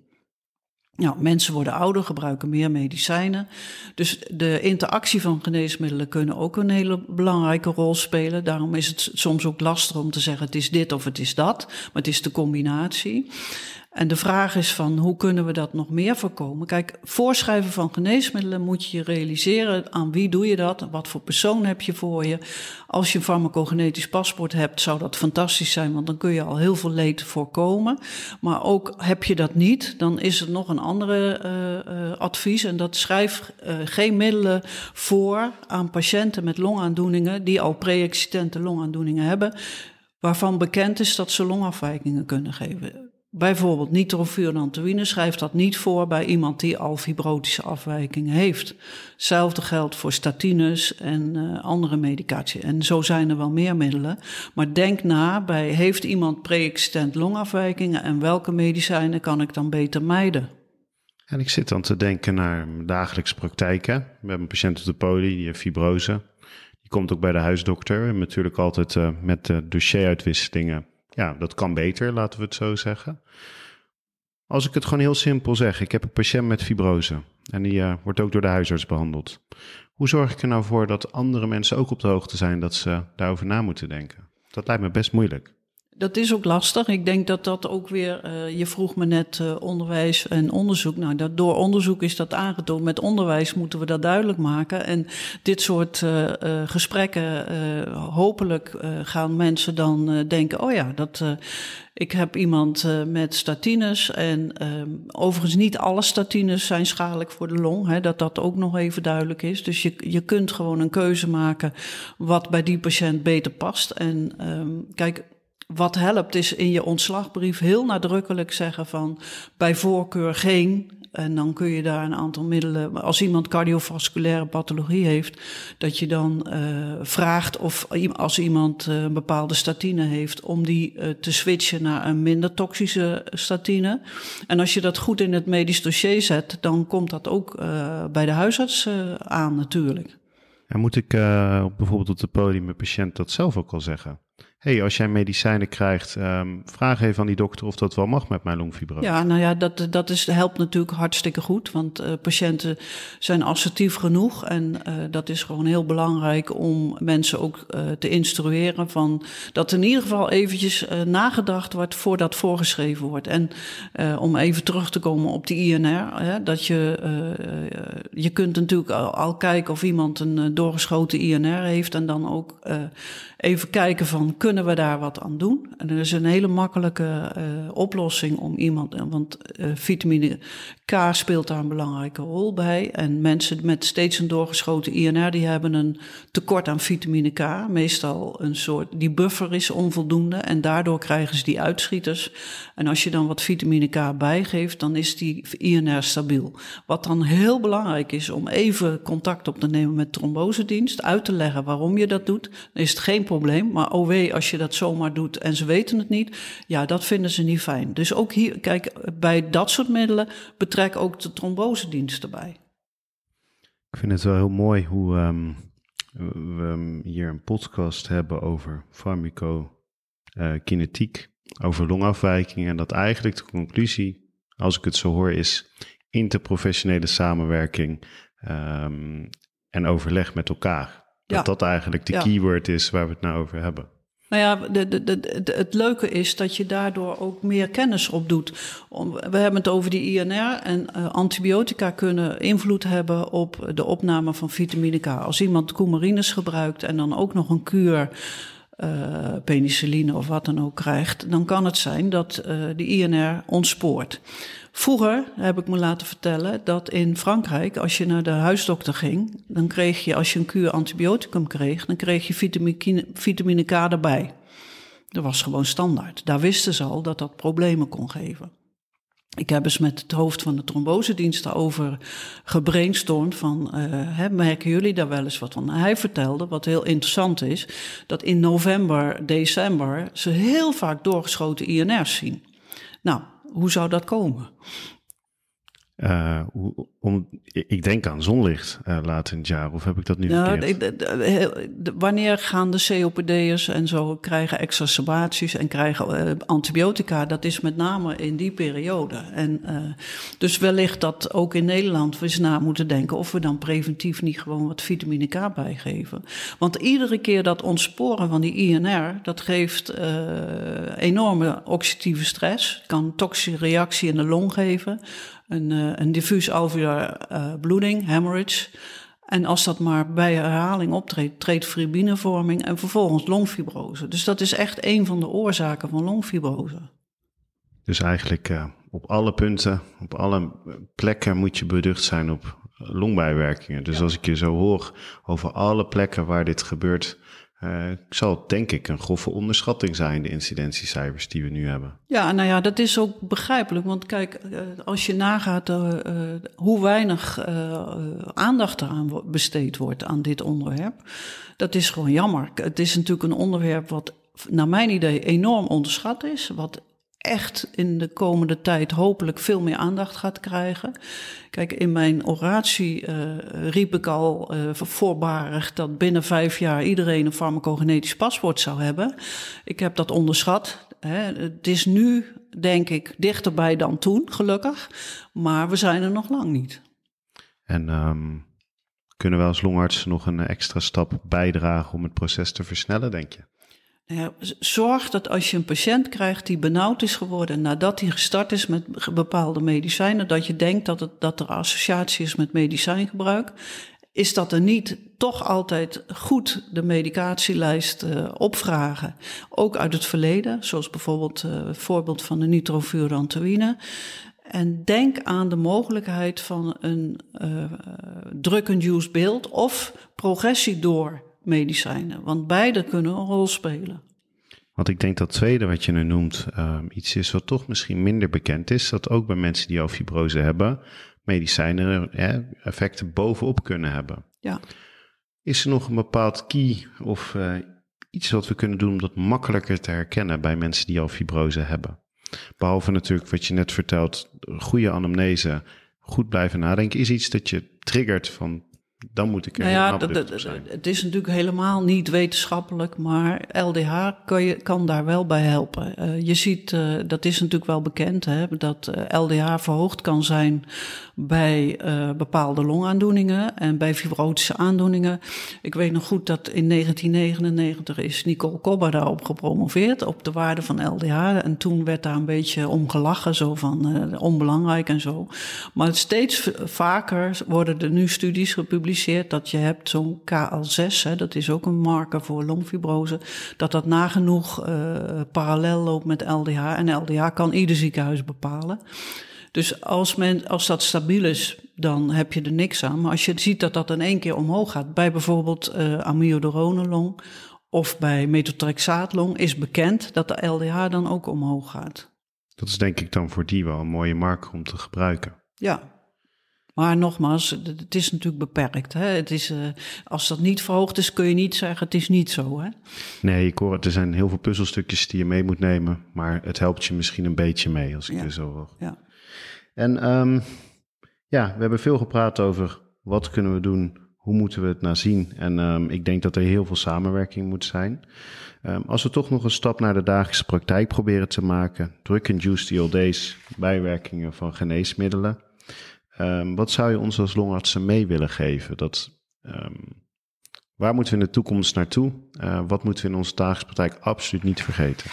Nou, mensen worden ouder, gebruiken meer medicijnen. Dus de interactie van geneesmiddelen kunnen ook een hele belangrijke rol spelen. Daarom is het soms ook lastig om te zeggen het is dit of het is dat. Maar het is de combinatie. En de vraag is van hoe kunnen we dat nog meer voorkomen? Kijk, voorschrijven van geneesmiddelen moet je realiseren aan wie doe je dat, wat voor persoon heb je voor je. Als je een farmacogenetisch paspoort hebt, zou dat fantastisch zijn, want dan kun je al heel veel leed voorkomen. Maar ook heb je dat niet, dan is er nog een andere uh, advies en dat schrijf uh, geen middelen voor aan patiënten met longaandoeningen die al pre-existente longaandoeningen hebben, waarvan bekend is dat ze longafwijkingen kunnen geven. Bijvoorbeeld nitrofurantoïne schrijft dat niet voor bij iemand die al fibrotische afwijkingen heeft. Hetzelfde geldt voor statines en uh, andere medicatie. En zo zijn er wel meer middelen. Maar denk na bij heeft iemand pre-existent longafwijkingen en welke medicijnen kan ik dan beter mijden? En ik zit dan te denken naar dagelijkse praktijken. We hebben een patiënt op de poli, die heeft fibrose. Die komt ook bij de huisdokter. En natuurlijk altijd uh, met dossieruitwisselingen ja, dat kan beter, laten we het zo zeggen. Als ik het gewoon heel simpel zeg, ik heb een patiënt met fibrose en die uh, wordt ook door de huisarts behandeld. Hoe zorg ik er nou voor dat andere mensen ook op de hoogte zijn dat ze daarover na moeten denken? Dat lijkt me best moeilijk. Dat is ook lastig. Ik denk dat dat ook weer, uh, je vroeg me net uh, onderwijs en onderzoek. Nou, dat, door onderzoek is dat aangetoond. Met onderwijs moeten we dat duidelijk maken. En dit soort uh, gesprekken, hopelijk gaan mensen dan denken: oh ja, dat, ik heb iemand met statines. En ehm, overigens, niet alle statines zijn schadelijk voor de long. Hè, dat dat ook nog even duidelijk is. Dus je, je kunt gewoon een keuze maken wat bij die patiënt beter past. En um, kijk wat helpt is in je ontslagbrief heel nadrukkelijk zeggen van bij voorkeur geen. En dan kun je daar een aantal middelen. Als iemand cardiovasculaire pathologie heeft, dat je dan uh, vraagt of als iemand uh, een bepaalde statine heeft, om die uh, te switchen naar een minder toxische statine. En als je dat goed in het medisch dossier zet, dan komt dat ook bij de huisarts aan natuurlijk. En moet ik bijvoorbeeld op het podium mijn patiënt dat zelf ook al zeggen? Hey, als jij medicijnen krijgt, um, vraag even aan die dokter of dat wel mag met mijn longfibrose. Ja, nou ja, dat, dat is, helpt natuurlijk hartstikke goed, want uh, patiënten zijn assertief genoeg en uh, dat is gewoon heel belangrijk om mensen ook uh, te instrueren van dat in ieder geval eventjes nagedacht wordt voordat voorgeschreven wordt. En om even terug te komen op die INR, hè, dat je, je kunt natuurlijk al, al, kijken of iemand een doorgeschoten INR heeft en dan ook even kijken van kunnen we daar wat aan doen? En er is een hele makkelijke uh, oplossing om iemand, want uh, vitamine K speelt daar een belangrijke rol bij. En mensen met steeds een doorgeschoten INR, die hebben een tekort aan vitamine K. Meestal een soort, die buffer is onvoldoende en daardoor krijgen ze die uitschieters. En als je dan wat vitamine K bijgeeft, dan is die INR stabiel. Wat dan heel belangrijk is om even contact op te nemen met trombosedienst, uit te leggen waarom je dat doet. Dan is het geen probleem, maar OW, als als je dat zomaar doet en ze weten het niet, ja, dat vinden ze niet fijn. Dus ook hier, kijk, bij dat soort middelen betrek ook de trombosedienst erbij. Ik vind het wel heel mooi hoe ehm, we hier een podcast hebben over farmacokinetiek, over longafwijkingen. En dat eigenlijk de conclusie, als ik het zo hoor, is interprofessionele samenwerking um, en overleg met elkaar. Dat dat eigenlijk de keyword is waar we het nou over hebben. Nou ja, de, de, het leuke is dat je daardoor ook meer kennis opdoet. We hebben het over die INR en uh, antibiotica kunnen invloed hebben op de opname van vitamine K. Als iemand coumarines gebruikt en dan ook nog een kuur uh, penicilline of wat dan ook krijgt, dan kan het zijn dat uh, de INR ontspoort. Vroeger heb ik me laten vertellen dat in Frankrijk, als je naar de huisdokter ging, dan kreeg je, als je een kuur antibioticum kreeg, dan kreeg je vitamine, vitamine K erbij. Dat was gewoon standaard. Daar wisten ze al dat dat problemen kon geven. Ik heb eens met het hoofd van de trombosedienst over gebrainstormd van, uh, hè, merken jullie daar wel eens wat van? Hij vertelde, wat heel interessant is, dat in november, december ze heel vaak doorgeschoten INR's zien. Nou, hoe zou dat komen? Uh, om, ik denk aan zonlicht uh, later in het jaar, of heb ik dat nu ja, wanneer gaan de COPD'ers en zo krijgen exacerbaties en krijgen uh, antibiotica? Dat is met name in die periode. En, dus wellicht dat ook in Nederland we eens na moeten denken of we dan preventief niet gewoon wat vitamine K bijgeven. Want iedere keer dat ontsporen van die INR, dat geeft enorme oxidatieve stress, kan toxische reactie in de long geven een, uh, een diffuus alveolair uh, bloeding, hemorrhage. En als dat maar bij herhaling optreedt, treedt fribinevorming en vervolgens longfibrose. Dus dat is echt een van de oorzaken van longfibrose. Dus eigenlijk uh, op alle punten, op alle plekken moet je beducht zijn op longbijwerkingen. Dus als ik je zo hoor over alle plekken waar dit gebeurt, uh, zal denk ik een grove onderschatting zijn, de incidentiecijfers die we nu hebben. Ja, nou ja, dat is ook begrijpelijk. Want kijk, uh, als je nagaat uh, hoe weinig aandacht eraan besteed wordt aan dit onderwerp, dat is gewoon jammer. Het is natuurlijk een onderwerp wat naar mijn idee enorm onderschat is, wat echt in de komende tijd hopelijk veel meer aandacht gaat krijgen. Kijk, in mijn oratie uh, riep ik al uh, voorbarig dat binnen vijf jaar iedereen een farmacogenetisch paspoort zou hebben. Ik heb dat onderschat. Hè. Het is nu, denk ik, dichterbij dan toen, gelukkig. Maar we zijn er nog lang niet. En um, kunnen we als longarts nog een extra stap bijdragen om het proces te versnellen, denk je? Nou zorg dat als je een patiënt krijgt die benauwd is geworden nadat hij gestart is met bepaalde medicijnen, dat je denkt dat, het, dat er associatie is met medicijngebruik, is dat er niet toch altijd goed de medicatielijst uh, opvragen. Ook uit het verleden, zoals bijvoorbeeld uh, het voorbeeld van de nitrofurantoïne. En denk aan de mogelijkheid van een uh, drug-induced beeld of progressie door medicijnen. Want beide kunnen een rol spelen. Want ik denk dat tweede wat je nu noemt um, iets is wat toch misschien minder bekend is. Dat ook bij mensen die al fibrose hebben, medicijnen effecten bovenop kunnen hebben. Ja. Is er nog een bepaald key of uh, iets wat we kunnen doen om dat makkelijker te herkennen bij mensen die al fibrose hebben? Behalve natuurlijk wat je net vertelt, goede anamnese, goed blijven nadenken, is iets dat je triggert van dan moet ik er nou ja, Het is natuurlijk helemaal niet wetenschappelijk, maar LDH kan, je, kan daar wel bij helpen. Uh, je ziet, uh, dat is natuurlijk wel bekend, hè, dat uh, eh, LDH verhoogd kan zijn bij bepaalde longaandoeningen en bij fibrotische aandoeningen. Ik weet nog goed dat in 1999 is Nicole Kobba daarop gepromoveerd, op de waarde van LDH. En toen werd daar een beetje om gelachen, zo van onbelangrijk en zo. Maar steeds vaker worden er nu studies gepubliceerd dat je hebt zo'n KL6, hè, dat is ook een marker voor longfibrose, dat dat nagenoeg uh, parallel loopt met LDH. En LDH kan ieder ziekenhuis bepalen. Dus als, men, als dat stabiel is, dan heb je er niks aan. Maar als je ziet dat dat in één keer omhoog gaat, bij bijvoorbeeld uh, amiodaronelong of bij metotrexaatlong, is bekend dat de LDH dan ook omhoog gaat. Dat is denk ik dan voor die wel een mooie marker om te gebruiken. Ja, Maar nogmaals, het is natuurlijk beperkt. Hè? Het is, uh, als dat niet verhoogd is, kun je niet zeggen het is niet zo. Hè? Nee, ik hoor, er zijn heel veel puzzelstukjes die je mee moet nemen. Maar het helpt je misschien een beetje mee, als ik ja. er zo hoor. Ja. En um, ja, we hebben veel gepraat over wat kunnen we doen, hoe moeten we het nou zien. En um, ik denk dat er heel veel samenwerking moet zijn. Um, als we toch nog een stap naar de dagelijkse praktijk proberen te maken, drug-induced ELD's, bijwerkingen van geneesmiddelen. Um, wat zou je ons als longartsen mee willen geven? Dat, um, waar moeten we in de toekomst naartoe? Uh, wat moeten we in onze dagelijkse praktijk absoluut niet vergeten?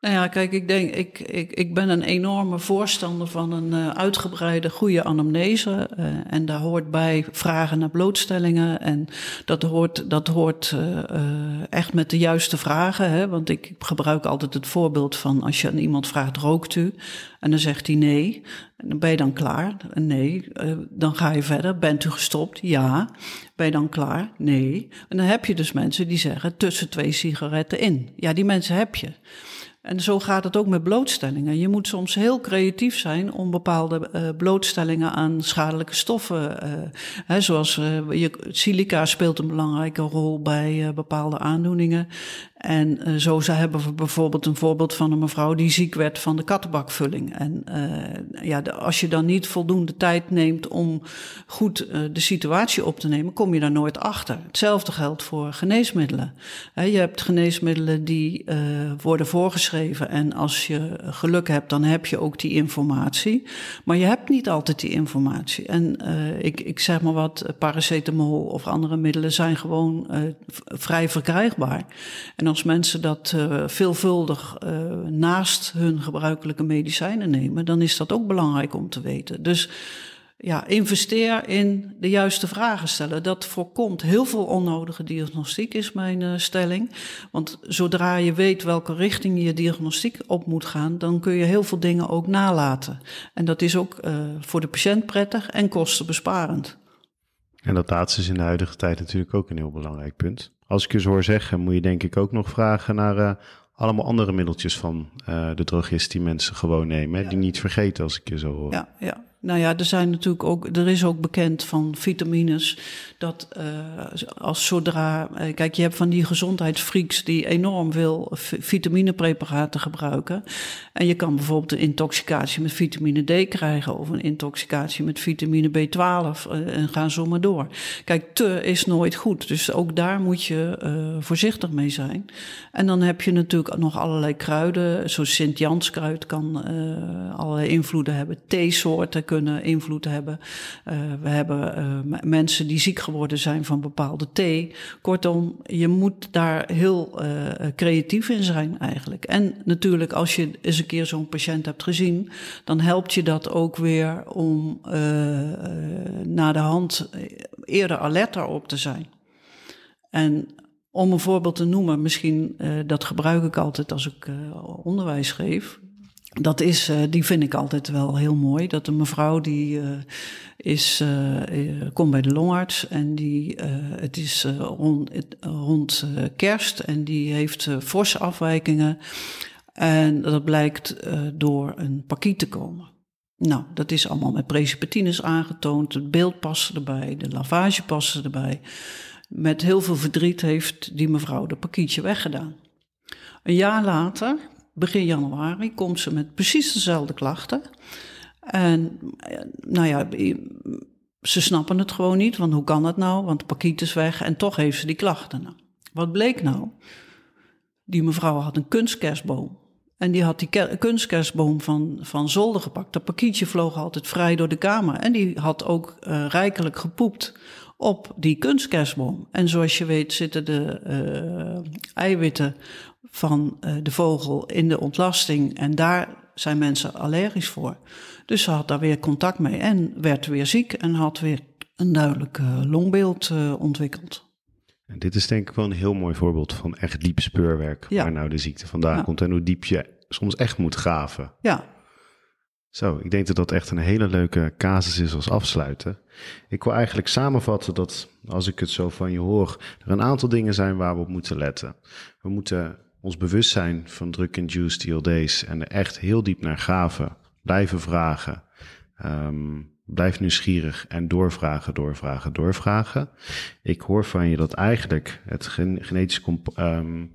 Nou ja, kijk, ik denk, ik, ik, ik ben een enorme voorstander van een uh, uitgebreide, goede anamnese. Uh, en daar hoort bij vragen naar blootstellingen. En dat hoort, dat hoort uh, echt met de juiste vragen. Hè? Want ik gebruik altijd het voorbeeld van als je aan iemand vraagt, rookt u? En dan zegt hij nee. En dan ben je dan klaar? Nee. dan ga je verder. Bent u gestopt? Ja. Ben je dan klaar? Nee. En dan heb je dus mensen die zeggen tussen twee sigaretten in. Ja, die mensen heb je. En zo gaat het ook met blootstellingen. Je moet soms heel creatief zijn om bepaalde uh, blootstellingen aan schadelijke stoffen. Uh, hè, zoals uh, je, silica speelt een belangrijke rol bij bepaalde aandoeningen. En uh, zo hebben we bijvoorbeeld een voorbeeld van een mevrouw die ziek werd van de kattenbakvulling. En uh, ja, als je dan niet voldoende tijd neemt om goed uh, de situatie op te nemen, kom je daar nooit achter. Hetzelfde geldt voor geneesmiddelen. He, je hebt geneesmiddelen die worden voorgeschreven en als je geluk hebt, dan heb je ook die informatie. Maar je hebt niet altijd die informatie. En ik, ik zeg maar wat, paracetamol of andere middelen zijn gewoon vrij verkrijgbaar. En als mensen dat uh, veelvuldig uh, naast hun gebruikelijke medicijnen nemen, dan is dat ook belangrijk om te weten. Dus ja, investeer in de juiste vragen stellen. Dat voorkomt heel veel onnodige diagnostiek, is mijn uh, stelling. Want zodra je weet welke richting je diagnostiek op moet gaan, dan kun je heel veel dingen ook nalaten. En dat is ook voor de patiënt prettig en kostenbesparend. En dat laatste is in de huidige tijd natuurlijk ook een heel belangrijk punt. Als ik je zo hoor zeggen, moet je denk ik ook nog vragen naar uh, allemaal andere middeltjes van uh, de drogist die mensen gewoon nemen. Ja. Die niet vergeten als ik je zo hoor. Ja, ja. Nou ja, er zijn natuurlijk ook, er is ook bekend van vitamines dat uh, als zodra, uh, kijk, je hebt van die gezondheidsfreaks die enorm veel vitaminepreparaten gebruiken. En je kan bijvoorbeeld een intoxicatie met vitamine D krijgen of een intoxicatie met vitamine B12 uh, en gaan zo maar door. Kijk, te is nooit goed, dus ook daar moet je voorzichtig mee zijn. En dan heb je natuurlijk nog allerlei kruiden, zoals Sint-Janskruid kan allerlei invloeden hebben, theesoorten kunnen invloed hebben. Uh, we hebben uh, mensen die ziek geworden zijn van bepaalde thee. Kortom, je moet daar heel uh, creatief in zijn eigenlijk. En natuurlijk, als je eens een keer zo'n patiënt hebt gezien, dan helpt je dat ook weer om na de hand eerder alert daarop te zijn. En om een voorbeeld te noemen, misschien dat gebruik ik altijd als ik onderwijs geef dat is, uh, die vind ik altijd wel heel mooi. Dat een mevrouw die uh, is, uh, komt bij de longarts en die, het is rond, rond kerst en die heeft forse afwijkingen. En dat blijkt door een pakiet te komen. Nou, dat is allemaal met precipitines aangetoond. Het beeld paste erbij, de lavage paste erbij. Met heel veel verdriet heeft die mevrouw de pakietje weggedaan. Een jaar later begin januari komt ze met precies dezelfde klachten. En nou ja, ze snappen het gewoon niet, want hoe kan dat nou? Want de pakiet is weg en toch heeft ze die klachten. Nou, wat bleek nou? Die mevrouw had een kunstkerstboom. En die had die kunstkerstboom van, van zolder gepakt. Dat pakietje vloog altijd vrij door de kamer. En die had ook uh, rijkelijk gepoept op die kunstkerstboom. En zoals je weet zitten de uh, eiwitten van uh, de vogel in de ontlasting. En daar zijn mensen allergisch voor. Dus ze had daar weer contact mee en werd weer ziek en had weer een duidelijk uh, longbeeld uh, ontwikkeld. En dit is denk ik wel een heel mooi voorbeeld van echt diep speurwerk. Ja. Waar nou de ziekte vandaan ja. komt en hoe diep je soms echt moet graven. Ja. Zo, ik denk dat dat echt een hele leuke casus is als afsluiten. Ik wil eigenlijk samenvatten dat, als ik het zo van je hoor, er een aantal dingen zijn waar we op moeten letten. We moeten ons bewustzijn van drug-induced TLD's en er echt heel diep naar gaven, blijven vragen. Um, blijf nieuwsgierig en doorvragen, doorvragen, doorvragen. Ik hoor van je dat eigenlijk het genetisch, um,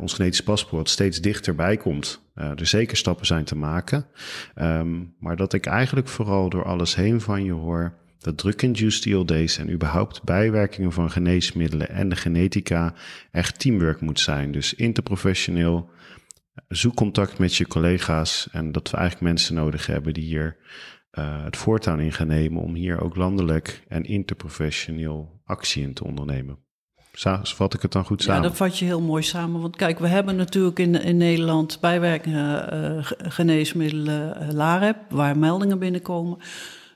ons genetisch paspoort steeds dichterbij komt. Uh, er zeker stappen zijn te maken. Um, maar dat ik eigenlijk vooral door alles heen van je hoor dat drug-induced ILD's en überhaupt bijwerkingen van geneesmiddelen en de genetica echt teamwork moet zijn. Dus interprofessioneel, zoek contact met je collega's en dat we eigenlijk mensen nodig hebben die hier uh, het voortouw in gaan nemen om hier ook landelijk en interprofessioneel actie in te ondernemen. Vat ik het dan goed samen? Ja, dat vat je heel mooi samen. Want kijk, we hebben natuurlijk in, in Nederland bijwerkingen uh, geneesmiddelen uh, LAREP, waar meldingen binnenkomen.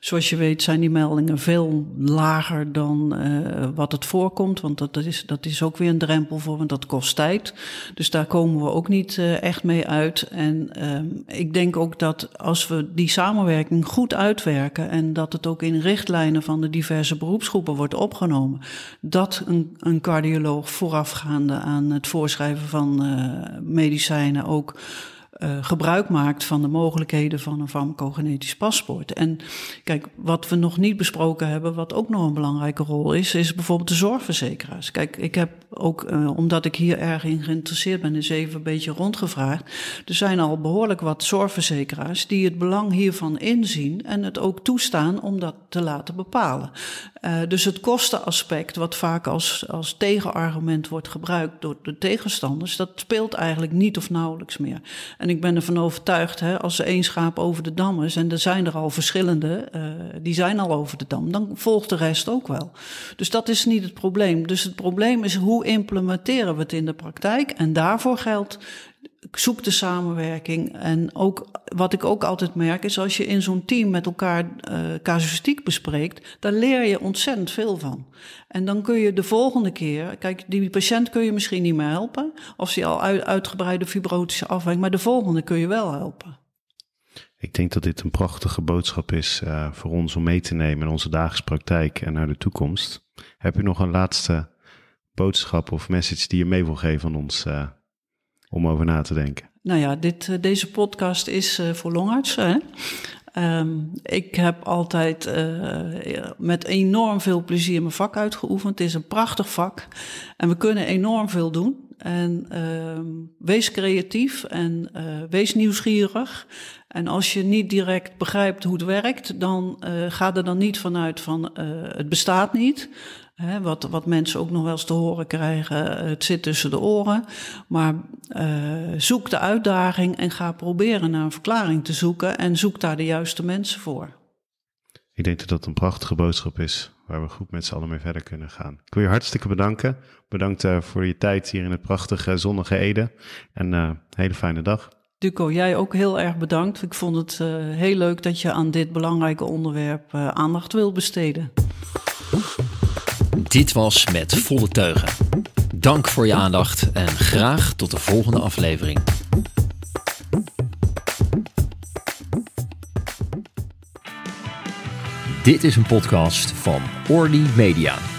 Zoals je weet zijn die meldingen veel lager dan uh, wat het voorkomt. Want dat is, dat is ook weer een drempel voor, want dat kost tijd. Dus daar komen we ook niet uh, echt mee uit. En uh, ik denk ook dat als we die samenwerking goed uitwerken en dat het ook in richtlijnen van de diverse beroepsgroepen wordt opgenomen, dat een, een cardioloog voorafgaande aan het voorschrijven van uh, medicijnen ook uh, gebruik maakt van de mogelijkheden van een farmacogenetisch paspoort. En kijk, wat we nog niet besproken hebben, wat ook nog een belangrijke rol is, is bijvoorbeeld de zorgverzekeraars. Kijk, ik heb ook, uh, omdat ik hier erg in geïnteresseerd ben, eens even een beetje rondgevraagd. Er zijn al behoorlijk wat zorgverzekeraars die het belang hiervan inzien en het ook toestaan om dat te laten bepalen. Uh, dus het kostenaspect, wat vaak als, als tegenargument wordt gebruikt door de tegenstanders, dat speelt eigenlijk niet of nauwelijks meer. En ik ben ervan overtuigd, hè, als er één schaap over de dam is, en er zijn er al verschillende, uh, die zijn al over de dam, dan volgt de rest ook wel. Dus dat is niet het probleem. Dus het probleem is hoe implementeren we het in de praktijk? En daarvoor geldt zoek de samenwerking. En ook wat ik ook altijd merk is als je in zo'n team met elkaar uh, casuïstiek bespreekt, daar leer je ontzettend veel van. En dan kun je de volgende keer, kijk, die patiënt kun je misschien niet meer helpen, of hij al uit, uitgebreide fibrotische afwijking, maar de volgende kun je wel helpen. Ik denk dat dit een prachtige boodschap is uh, voor ons om mee te nemen in onze dagelijkse praktijk en naar de toekomst. Heb je nog een laatste boodschap of message die je mee wil geven aan ons uh, om over na te denken? Nou ja, dit, uh, deze podcast is uh, voor longartsen. Um, ik heb altijd met enorm veel plezier mijn vak uitgeoefend. Het is een prachtig vak en we kunnen enorm veel doen. En ehm, wees creatief en wees nieuwsgierig. En als je niet direct begrijpt hoe het werkt, dan ga er dan niet vanuit van het bestaat niet. Hè, wat, wat mensen ook nog wel eens te horen krijgen, eh, het zit tussen de oren. Maar uh, zoek de uitdaging en ga proberen naar een verklaring te zoeken en zoek daar de juiste mensen voor. Ik denk dat dat een prachtige boodschap is waar we goed met z'n allen mee verder kunnen gaan. Ik wil je hartstikke bedanken. Bedankt uh, voor je tijd hier in het prachtige zonnige Ede en uh, een hele fijne dag. Duco, jij ook heel erg bedankt. Ik vond het uh, heel leuk dat je aan dit belangrijke onderwerp aandacht wil besteden. Dit was Met Volle Teugen. Dank voor je aandacht en graag tot de volgende aflevering. Dit is een podcast van Orly Media.